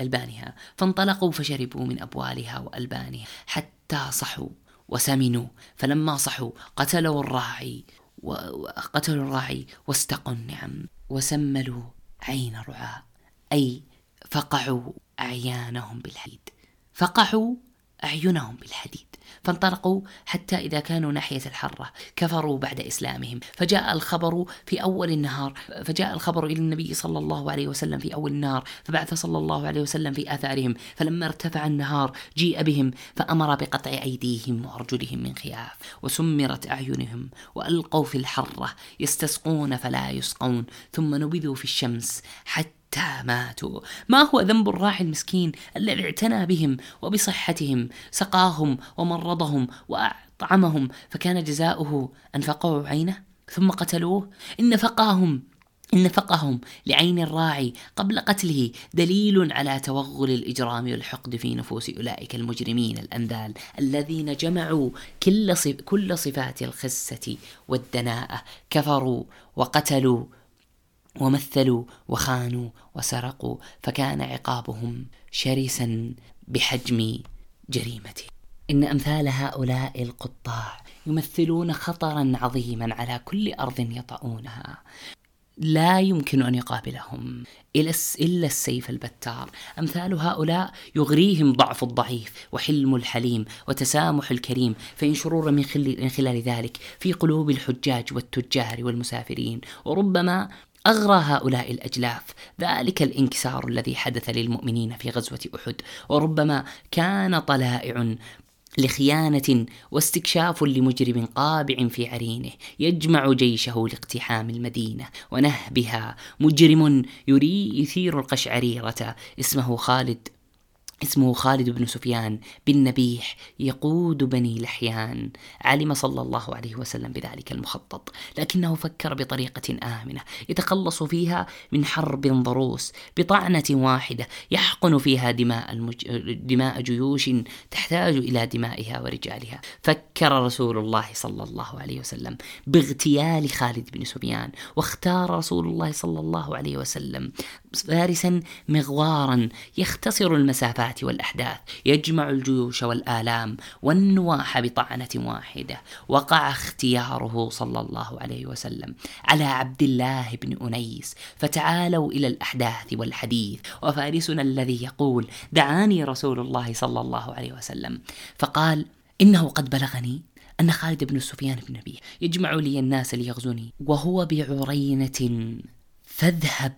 ألبانها. فانطلقوا فشربوا من أبوالها وألبانها حتى صحوا وسمنوا. فلما صحوا قتلوا الراعي وقتلوا الراعي واستقوا النعم. وسملوا عين الرعاء. أي فقعوا أعيانهم بالحديد فقحوا أعينهم بالحديد فانطلقوا حتى إذا كانوا ناحية الحرة كفروا بعد إسلامهم. فجاء الخبر في أول النهار فجاء الخبر إلى النبي صلى الله عليه وسلم في أول النهار فبعث صلى الله عليه وسلم في آثارهم. فلما ارتفع النهار جيء بهم فأمر بقطع أيديهم وأرجلهم من خياف وسمرت أعينهم وألقوا في الحرة يستسقون فلا يسقون ثم نبذوا في الشمس حتى حتى ماتوا ما هو ذنب الراعي المسكين الذي اعتنى بهم وبصحتهم سقاهم ومرضهم وأطعمهم فكان جزاؤه أن فقعوا عينه؟ ثم قتلوه؟ إن فقاهم إن فقهم لعين الراعي قبل قتله دليل على توغل الإجرام والحقد في نفوس أولئك المجرمين الأنذال الذين جمعوا كل, كل صفات الخسة والدناءة كفروا وقتلوا ومثلوا وخانوا وسرقوا فكان عقابهم شرسا بحجم جريمته. إن أمثال هؤلاء القطاع يمثلون خطرا عظيما على كل أرض يطؤونها. لا يمكن أن يقابلهم إلا السيف البتار. أمثال هؤلاء يغريهم ضعف الضعيف وحلم الحليم وتسامح الكريم فينشرون من خلال ذلك في قلوب الحجاج والتجار والمسافرين. وربما أغرى هؤلاء الأجلاف. ذلك الانكسار الذي حدث للمؤمنين في غزوة أحد. وربما كان طلائع لخيانة واستكشاف لمجرم قابع في عرينه يجمع جيشه لاقتحام المدينة ونهبها. مجرم يثير القشعريرة. اسمه خالد اسمه خالد بن سفيان بن نبيح يقود بني لحيان. علم صلى الله عليه وسلم بذلك المخطط لكنه فكر بطريقة آمنة يتخلص فيها من حرب ضروس بطعنة واحدة يحقن فيها دماء, المج... دماء جيوش تحتاج إلى دمائها ورجالها. فكر رسول الله صلى الله عليه وسلم باغتيال خالد بن سفيان واختار رسول الله صلى الله عليه وسلم فارسا مغوارا يختصر المسافات والأحداث. يجمع الجيوش والآلام والنواح بطعنة واحدة. وقع اختياره صلى الله عليه وسلم على عبد الله بن أنيس. فتعالوا إلى الأحداث والحديث. وفارسنا الذي يقول دعاني رسول الله صلى الله عليه وسلم فقال إنه قد بلغني أن خالد بن سفيان بن نبيه يجمع لي الناس ليغزوني وهو بعرينة فاذهب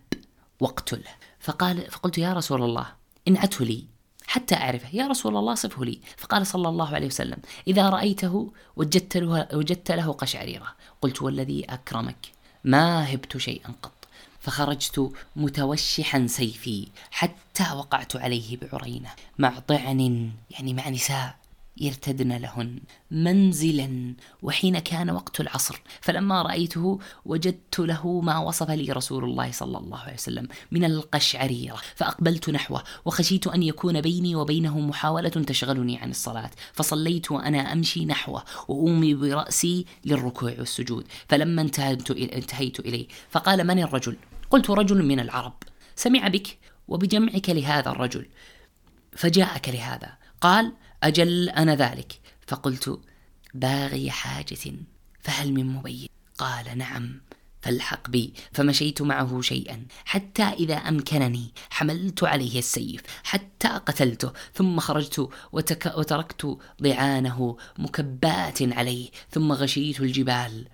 واقتله فقال فقلت يا رسول الله انعته لي حتى أعرفه. يا رسول الله صفه لي. فقال صلى الله عليه وسلم إذا رأيته وجدت له, وجدت له قشعريرة. قلت والذي أكرمك؟ ما هبت شيئا قط. فخرجت متوشحا سيفي حتى وقعت عليه بعرينة. مع طعن يعني مع نساء. يرتدن لهن منزلا وحين كان وقت العصر. فلما رأيته وجدت له ما وصف لي رسول الله صلى الله عليه وسلم من القشعريرة. فأقبلت نحوه وخشيت أن يكون بيني وبينه محاولة تشغلني عن الصلاة. فصليت وأنا أمشي نحوه وأومي برأسي للركوع والسجود. فلما انتهيت, انتهيت إليه فقال من الرجل؟ قلت رجل من العرب. سمع بك وبجمعك لهذا الرجل. فجاءك لهذا. قال أجل أنا ذلك. فقلت باغي حاجة فهل من مبين؟ قال نعم فالحق بي فمشيت معه شيئا. حتى إذا أمكنني حملت عليه السيف حتى قتلته ثم خرجت وتك وتركت ضعانه مكبات عليه ثم غشيت الجبال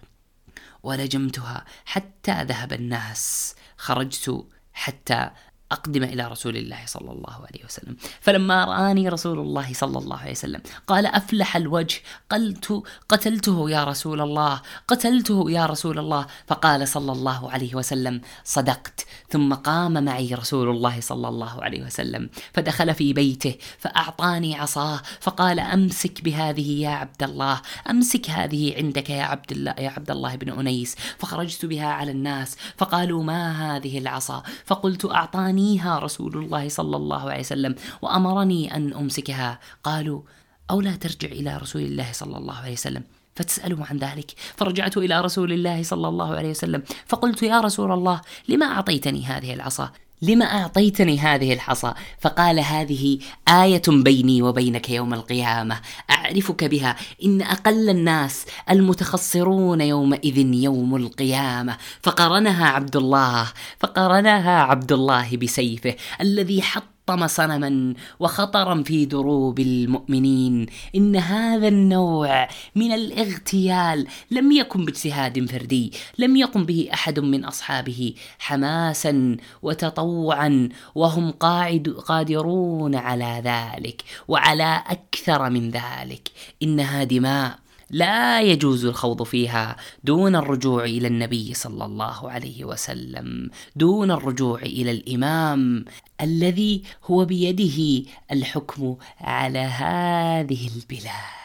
ولجمتها حتى ذهب الناس. خرجت حتى أقدم إلى رسول الله صلى الله عليه وسلم. فلما رآني رسول الله صلى الله عليه وسلم قال أفلح الوجه قلت قتلته يا رسول الله قتلته يا رسول الله. فقال صلى الله عليه وسلم صدقت. ثم قام معي رسول الله صلى الله عليه وسلم فدخل في بيته فأعطاني عصاه فقال أمسك بهذه يا عبد الله أمسك هذه عندك يا عبد الله يا عبد الله بن أنيس. فخرجت بها على الناس فقالوا ما هذه العصا؟ فقلت أعطاني أعطانيها رسول الله صلى الله عليه وسلم وأمرني أن أمسكها. قالوا أو لا ترجع إلى رسول الله صلى الله عليه وسلم. فتسأله عن ذلك. فرجعت إلى رسول الله صلى الله عليه وسلم. فقلت يا رسول الله لما أعطيتني هذه العصا؟ لما أعطيتني هذه الحصى؟ فقال هذه آية بيني وبينك يوم القيامة. أعرفك بها. إن أقل الناس المتخصرون يومئذ يوم القيامة. فقرنها عبد الله. فقرنها عبد الله بسيفه. الذي حط حطم صنما وخطرا في دروب المؤمنين. إن هذا النوع من الاغتيال لم يكن باجتهاد فردي لم يقم به أحد من أصحابه حماسا وتطوعا وهم قاعد قادرون على ذلك وعلى أكثر من ذلك. انها دماء لا يجوز الخوض فيها دون الرجوع إلى النبي صلى الله عليه وسلم دون الرجوع إلى الإمام الذي هو بيده الحكم على هذه البلاد.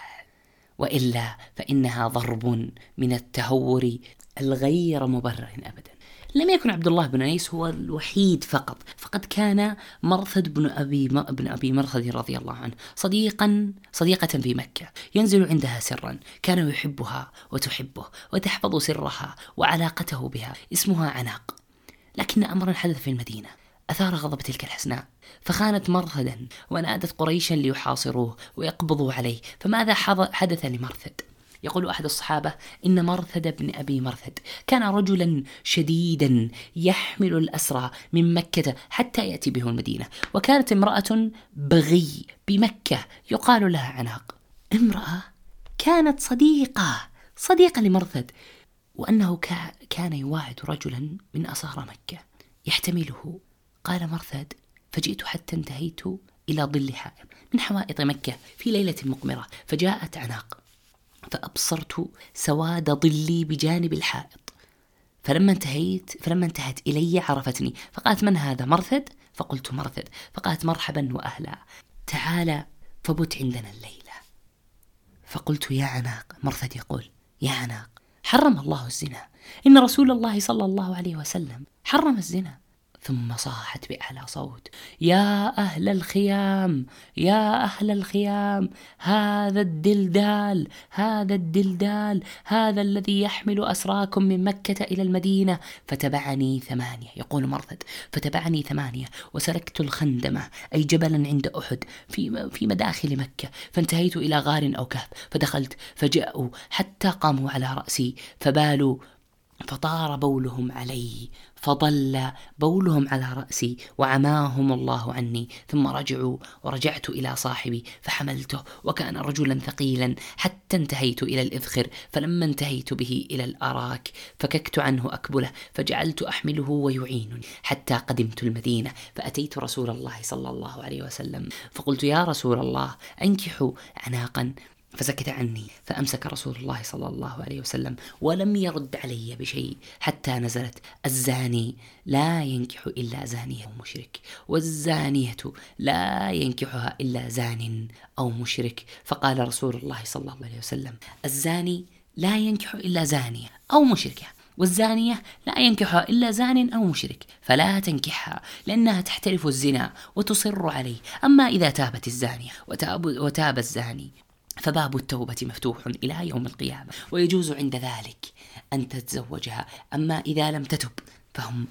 وإلا فإنها ضرب من التهور الغير مبرر ابدا. لم يكن عبد الله بن أنيس هو الوحيد فقط فقد كان مرثد بن أبي بن أبي مرثد رضي الله عنه صديقا صديقة في مكة ينزل عندها سرا كان يحبها وتحبه وتحفظ سرها وعلاقته بها اسمها عناق. لكن امرا حدث في المدينة أثار غضب تلك الحسناء فخانت مرثدا ونادت قريشا ليحاصروه ويقبضوا عليه فماذا حدث لمرثد؟ يقول أحد الصحابة إن مرثد بن أبي مرثد كان رجلا شديدا يحمل الأسرى من مكة حتى يأتي به المدينة وكانت امرأة بغي بمكة يقال لها عناق. امرأة كانت صديقة صديقة لمرثد وأنه كان يواعد رجلا من أصارى مكة. يحتمله قال مرثد فجئت حتى انتهيت إلى ظل حائط من حوائط مكة في ليلة مقمرة فجاءت عناق. فأبصرت سواد ظلي بجانب الحائط. فلما انتهيت فلما انتهت إلي عرفتني. فقالت من هذا مرثد؟ فقلت مرثد. فقالت مرحبا وأهلا. تعال فبت عندنا الليلة. فقلت يا عناق مرثد يقول يا عناق حرم الله الزنا. إن رسول الله صلى الله عليه وسلم حرم الزنا. ثم صاحت بأعلى صوت. يا أهل الخيام يا أهل الخيام هذا الدلدال هذا الدلدال هذا الذي يحمل أسراكم من مكة إلى المدينة. فتبعني ثمانية يقول مرثد. فتبعني ثمانية وسلكت الخندمة أي جبلا عند أحد في في مداخل مكة. فانتهيت إلى غار أو كهف فدخلت فجاءوا حتى قاموا على رأسي فبالوا فطار بولهم علي فضل بولهم على رأسي وعماهم الله عني. ثم رجعوا ورجعت إلى صاحبي فحملته وكان رجلا ثقيلا حتى انتهيت إلى الإذخر. فلما انتهيت به إلى الأراك فككت عنه أكبله فجعلت أحمله ويعينني حتى قدمت المدينة. فأتيت رسول الله صلى الله عليه وسلم فقلت يا رسول الله أنكحوا عناقا. فسكت عني فأمسك رسول الله صلى الله عليه وسلم ولم يرد علي بشيء حتى نزلت الزاني لا ينكح إلا زانية أو مشرك والزانية لا ينكحها إلا زان أو مشرك. فقال رسول الله صلى الله عليه وسلم الزاني لا ينكح إلا زانية أو مشركة والزانية لا ينكحها إلا زان أو مشرك فلا تنكحها لأنها تحترف الزنا وتصر عليه. أما إذا تابت الزانية وتاب, وتاب الزاني فباب التوبة مفتوح إلى يوم القيامة ويجوز عند ذلك أن تتزوجها. أما إذا لم تتب فهم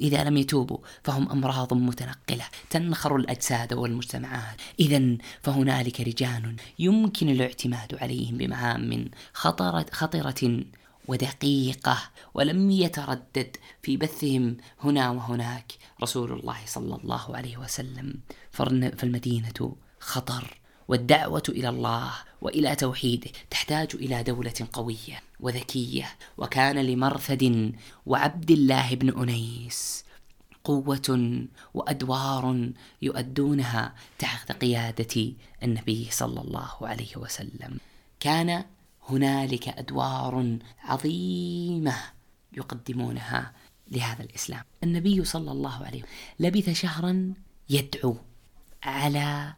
إذا لم يتوبوا فهم أمراض متنقلة تنخر الأجساد والمجتمعات. إذا فهنالك رجال يمكن الاعتماد عليهم بمهام خطرة, خطرة ودقيقة ولم يتردد في بثهم هنا وهناك. رسول الله صلى الله عليه وسلم فالمدينة خطر والدعوة إلى الله وإلى توحيده تحتاج إلى دولة قوية وذكية وكان لمرثد وعبد الله بن أنيس قوة وأدوار يؤدونها تحت قيادة النبي صلى الله عليه وسلم. كان هنالك أدوار عظيمة يقدمونها لهذا الإسلام. النبي صلى الله عليه وسلم لبث شهرا يدعو على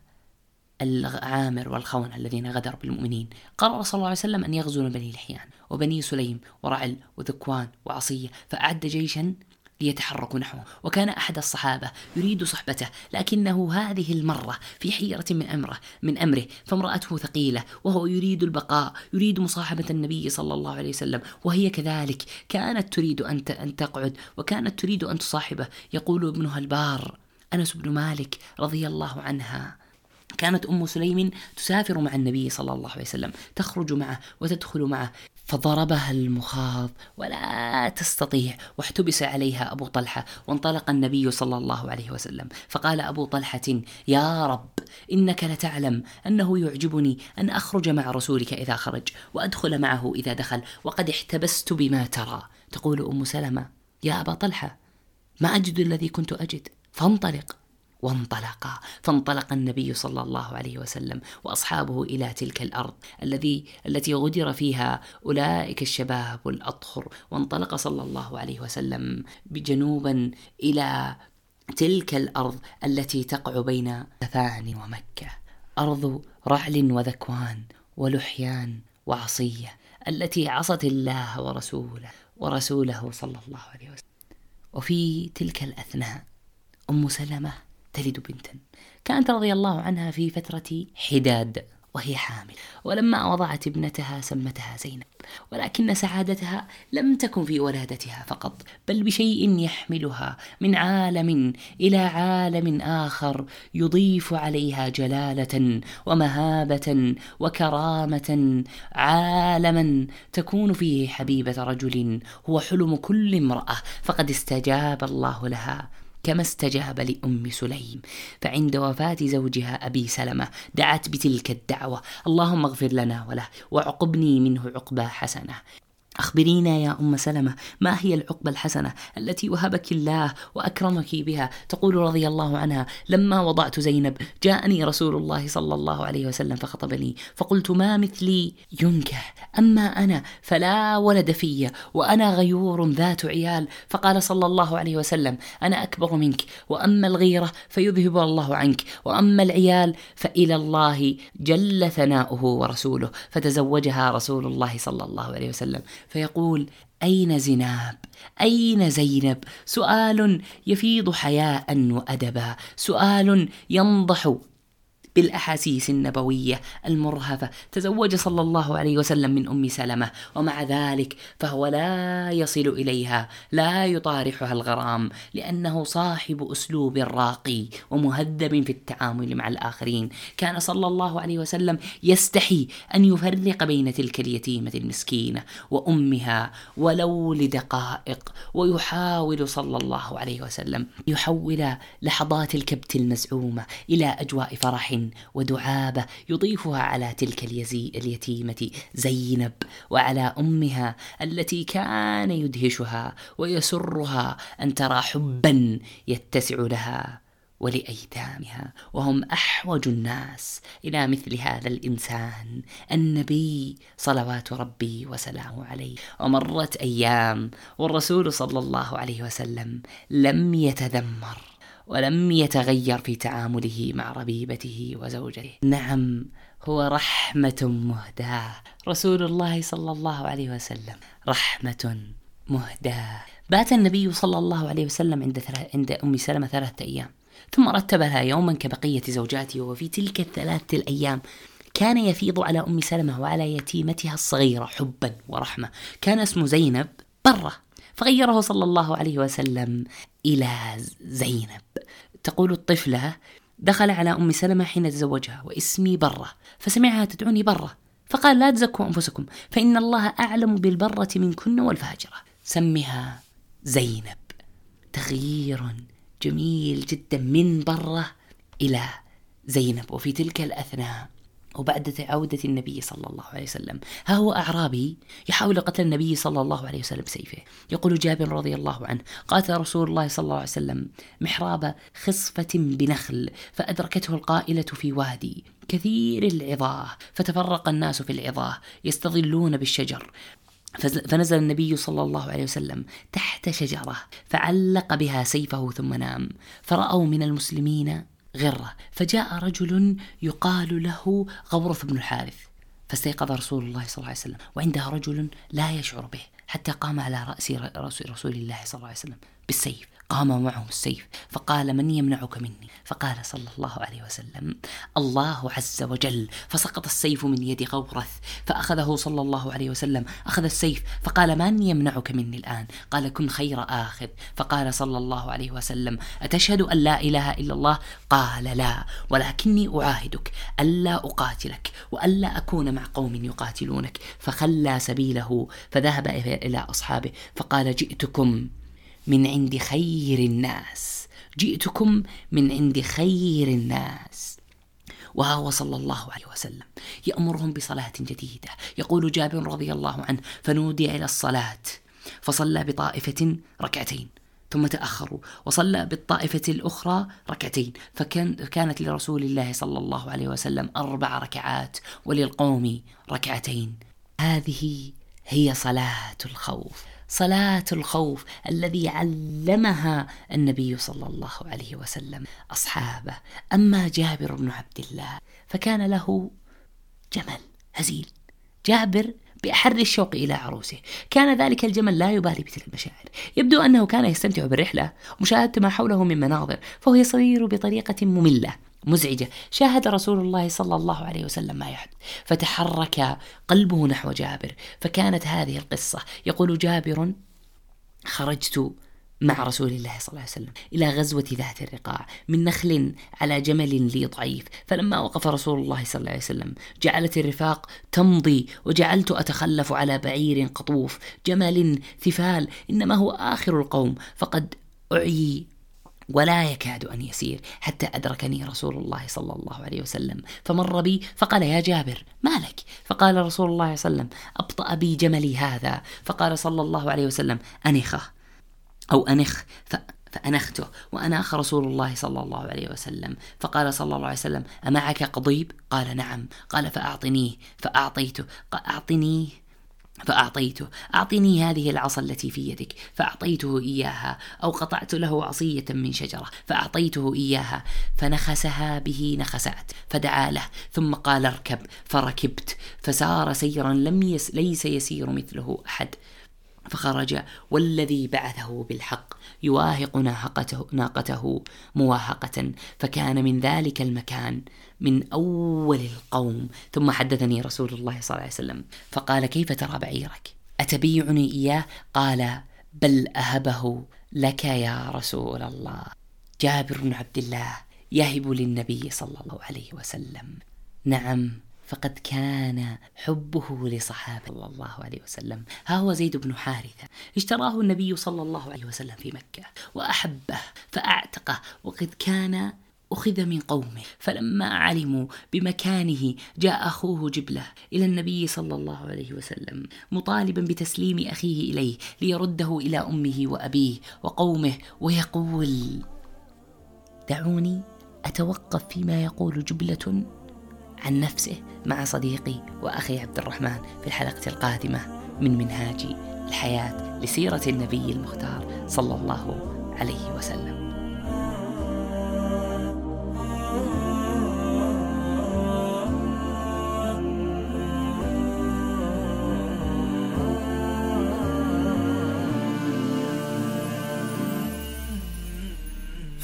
العامر والخونة الذين غدروا بالمؤمنين. قرر صلى الله عليه وسلم أن يغزو بني لحيان وبني سليم ورعل وذكوان وعصية فأعد جيشا ليتحركوا نحوه. وكان أحد الصحابة يريد صحبته لكنه هذه المرة في حيرة من أمره من أمره فامرأته ثقيلة وهو يريد البقاء يريد مصاحبة النبي صلى الله عليه وسلم وهي كذلك. كانت تريد أن أن تقعد وكانت تريد أن تصاحبه. يقول ابنها البار أنس بن مالك رضي الله عنها. كانت أم سليم تسافر مع النبي صلى الله عليه وسلم تخرج معه وتدخل معه فضربها المخاض ولا تستطيع واحتبس عليها أبو طلحة وانطلق النبي صلى الله عليه وسلم. فقال أبو طلحة يا رب إنك لتعلم أنه يعجبني أن أخرج مع رسولك إذا خرج وأدخل معه إذا دخل وقد احتبست بما ترى. تقول أم سلمة يا أبا طلحة ما أجد الذي كنت أجد فانطلق. وانطلقا فانطلق النبي صلى الله عليه وسلم وأصحابه إلى تلك الأرض الذي التي غدر فيها أولئك الشباب الأطهر. وانطلق صلى الله عليه وسلم بجنوبا إلى تلك الأرض التي تقع بين ثفان ومكة. أرض رعل وذكوان ولحيان وعصية التي عصت الله ورسوله ورسوله صلى الله عليه وسلم. وفي تلك الأثناء أم سلمة تلد بنتا. كانت رضي الله عنها في فترة حداد وهي حامل. ولما وضعت ابنتها سمتها زينب. ولكن سعادتها لم تكن في ولادتها فقط بل بشيء يحملها من عالم إلى عالم آخر يضيف عليها جلالة ومهابة وكرامة عالما تكون فيه حبيبة رجل هو حلم كل امرأة فقد استجاب الله لها. كما استجاب لأم سليم فعند وفاة زوجها أبي سلمة دعت بتلك الدعوة. اللهم اغفر لنا وله وعقبني منه عقبى حسنة. أخبرينا يا أم سلمة ما هي العقبة الحسنة التي وهبك الله وأكرمك بها؟ تقول رضي الله عنها لما وضعت زينب جاءني رسول الله صلى الله عليه وسلم فخطبني فقلت ما مثلي ينكح أما أنا فلا ولد في وأنا غيور ذات عيال. فقال صلى الله عليه وسلم أنا أكبر منك وأما الغيرة فيذهب الله عنك وأما العيال فإلى الله جل ثناؤه ورسوله. فتزوجها رسول الله صلى الله عليه وسلم. فيقول أين زناب؟ أين زينب؟ سؤال يفيض حياء وأدبا، سؤال ينضح بالأحاسيس النبوية المرهفة. تزوج صلى الله عليه وسلم من أم سلمة ومع ذلك فهو لا يصل إليها لا يطارحها الغرام لأنه صاحب أسلوب راقي ومهذب في التعامل مع الآخرين. كان صلى الله عليه وسلم يستحي أن يفرق بين تلك اليتيمة المسكينة وأمها ولو لدقائق ويحاول صلى الله عليه وسلم يحول لحظات الكبت المزعومة إلى أجواء فرح ودعابة يضيفها على تلك اليتيمة زينب وعلى أمها التي كان يدهشها ويسرها أن ترى حبا يتسع لها ولأيتامها. وهم أحوج الناس إلى مثل هذا الإنسان النبي صلوات ربي وسلامه عليه. ومرت أيام والرسول صلى الله عليه وسلم لم يتذمر. ولم يتغير في تعامله مع ربيبته وزوجته. نعم هو رحمة مهداة. رسول الله صلى الله عليه وسلم رحمة مهداة. بات النبي صلى الله عليه وسلم عند عند أم سلمة ثلاثة أيام ثم رتب لها يوما كبقية زوجاته وفي تلك الثلاثة الأيام كان يفيض على أم سلمة وعلى يتيمتها الصغيرة حبا ورحمة. كان اسم زينب برة فغيره صلى الله عليه وسلم. إلى زينب. تقول الطفلة دخل على أم سلمة حين تزوجها واسمي برة فسمعها تدعوني برة فقال لا تزكوا أنفسكم فإن الله أعلم بالبرة منكن والفاجرة. سمها زينب. تغيير جميل جدا من برة إلى زينب. وفي تلك الأثناء وبعد عودة النبي صلى الله عليه وسلم. ها هو أعرابي يحاول قتل النبي صلى الله عليه وسلم بسيفه. يقول جابر رضي الله عنه قاتل رسول الله صلى الله عليه وسلم محراب خصفة بنخل فأدركته القائلة في وادي. كثير العظاه فتفرق الناس في العظاه يستظلون بالشجر. فنزل النبي صلى الله عليه وسلم تحت شجرة فعلق بها سيفه ثم نام. فرأوا من المسلمين غرة. فجاء رجل يقال له غورث بن الحارث فاستيقظ رسول الله صلى الله عليه وسلم وعندها رجل لا يشعر به حتى قام على رأس رسول الله صلى الله عليه وسلم. بالسيف قام معه السيف فقال من يمنعك مني؟ فقال صلى الله عليه وسلم الله عز وجل. فسقط السيف من يد غورث فأخذه صلى الله عليه وسلم أخذ السيف فقال من يمنعك مني الآن؟ قال كن خير آخذ. فقال صلى الله عليه وسلم أتشهد أن لا إله إلا الله؟ قال لا ولكني أعاهدك ألا أقاتلك وألا أكون مع قوم يقاتلونك. فخلى سبيله فذهب إلى أصحابه فقال جئتكم. من عند خير الناس. جئتكم من عند خير الناس. وهو صلى الله عليه وسلم يأمرهم بصلاة جديدة. يقول جابر رضي الله عنه فنودي إلى الصلاة. فصلى بطائفة ركعتين ثم تأخروا. وصلى بالطائفة الأخرى ركعتين فكان كانت لرسول الله صلى الله عليه وسلم أربع ركعات وللقوم ركعتين. هذه هي صلاة الخوف. صلاة الخوف الذي علمها النبي صلى الله عليه وسلم أصحابه. أما جابر بن عبد الله فكان له جمل هزيل. جابر بأحر الشوق إلى عروسه. كان ذلك الجمل لا يبالي بتلك المشاعر. يبدو أنه كان يستمتع بالرحلة ومشاهدة ما حوله من مناظر فهو يصير بطريقة مملة. مزعجة. شاهد رسول الله صلى الله عليه وسلم ما يحدث. فتحرك قلبه نحو جابر. فكانت هذه القصة. يقول جابر خرجت مع رسول الله صلى الله عليه وسلم إلى غزوة ذات الرقاع من نخل على جمل لي ضعيف. فلما وقف رسول الله صلى الله عليه وسلم جعلت الرفاق تمضي وجعلت أتخلف على بعير قطوف. جمل ثفال إنما هو آخر القوم. فقد أعي ولا يكاد أن يسير حتى أدركني رسول الله صلى الله عليه وسلم. فمر بي فقال يا جابر ما لك؟ فقال رسول الله صلى الله عليه وسلم أبطأ بي جملي هذا. فقال صلى الله عليه وسلم أنخه أو أنخ ف فأنخته. وأناخ رسول الله صلى الله عليه وسلم. فقال صلى الله عليه وسلم أمعك قضيب؟ قال نعم. قال فأعطنيه فأعطيته. أعطنيه. فأعطيته. أعطني هذه العصا التي في يدك. فأعطيته إياها. أو قطعت له عصية من شجرة. فأعطيته إياها. فنخسها به نخسات. فدعا له. ثم قال اركب. فركبت. فسار سيرا لم يس ليس يسير مثله أحد. فخرج. والذي بعثه بالحق. يواهق ناقته, ناقته مواهقة. فكان من ذلك المكان. من أول القوم. ثم حدثني رسول الله صلى الله عليه وسلم فقال كيف ترى بعيرك؟ أتبيعني إياه قال بل أهبه لك يا رسول الله. جابر بن عبد الله يهب للنبي صلى الله عليه وسلم. نعم فقد كان حبه لصحابة صلى الله عليه وسلم. ها هو زيد بن حارثة. اشتراه النبي صلى الله عليه وسلم في مكة وأحبه فأعتقه. وقد كان أخذ من قومه فلما علموا بمكانه جاء أخوه جبلة إلى النبي صلى الله عليه وسلم مطالبا بتسليم أخيه إليه ليرده إلى أمه وأبيه وقومه ويقول دعوني أتوقف فيما يقول جبلة عن نفسه مع صديقي وأخي عبد الرحمن في الحلقة القادمة من منهاج الحياة لسيرة النبي المختار صلى الله عليه وسلم.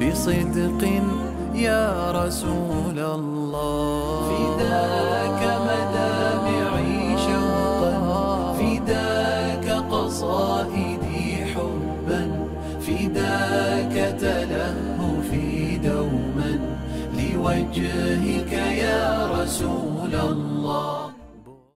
بصدق يا رسول الله. فداك مدامعي شوقا فداك قصائدي حبا فداك تلهفي دوما لوجهك يا رسول الله.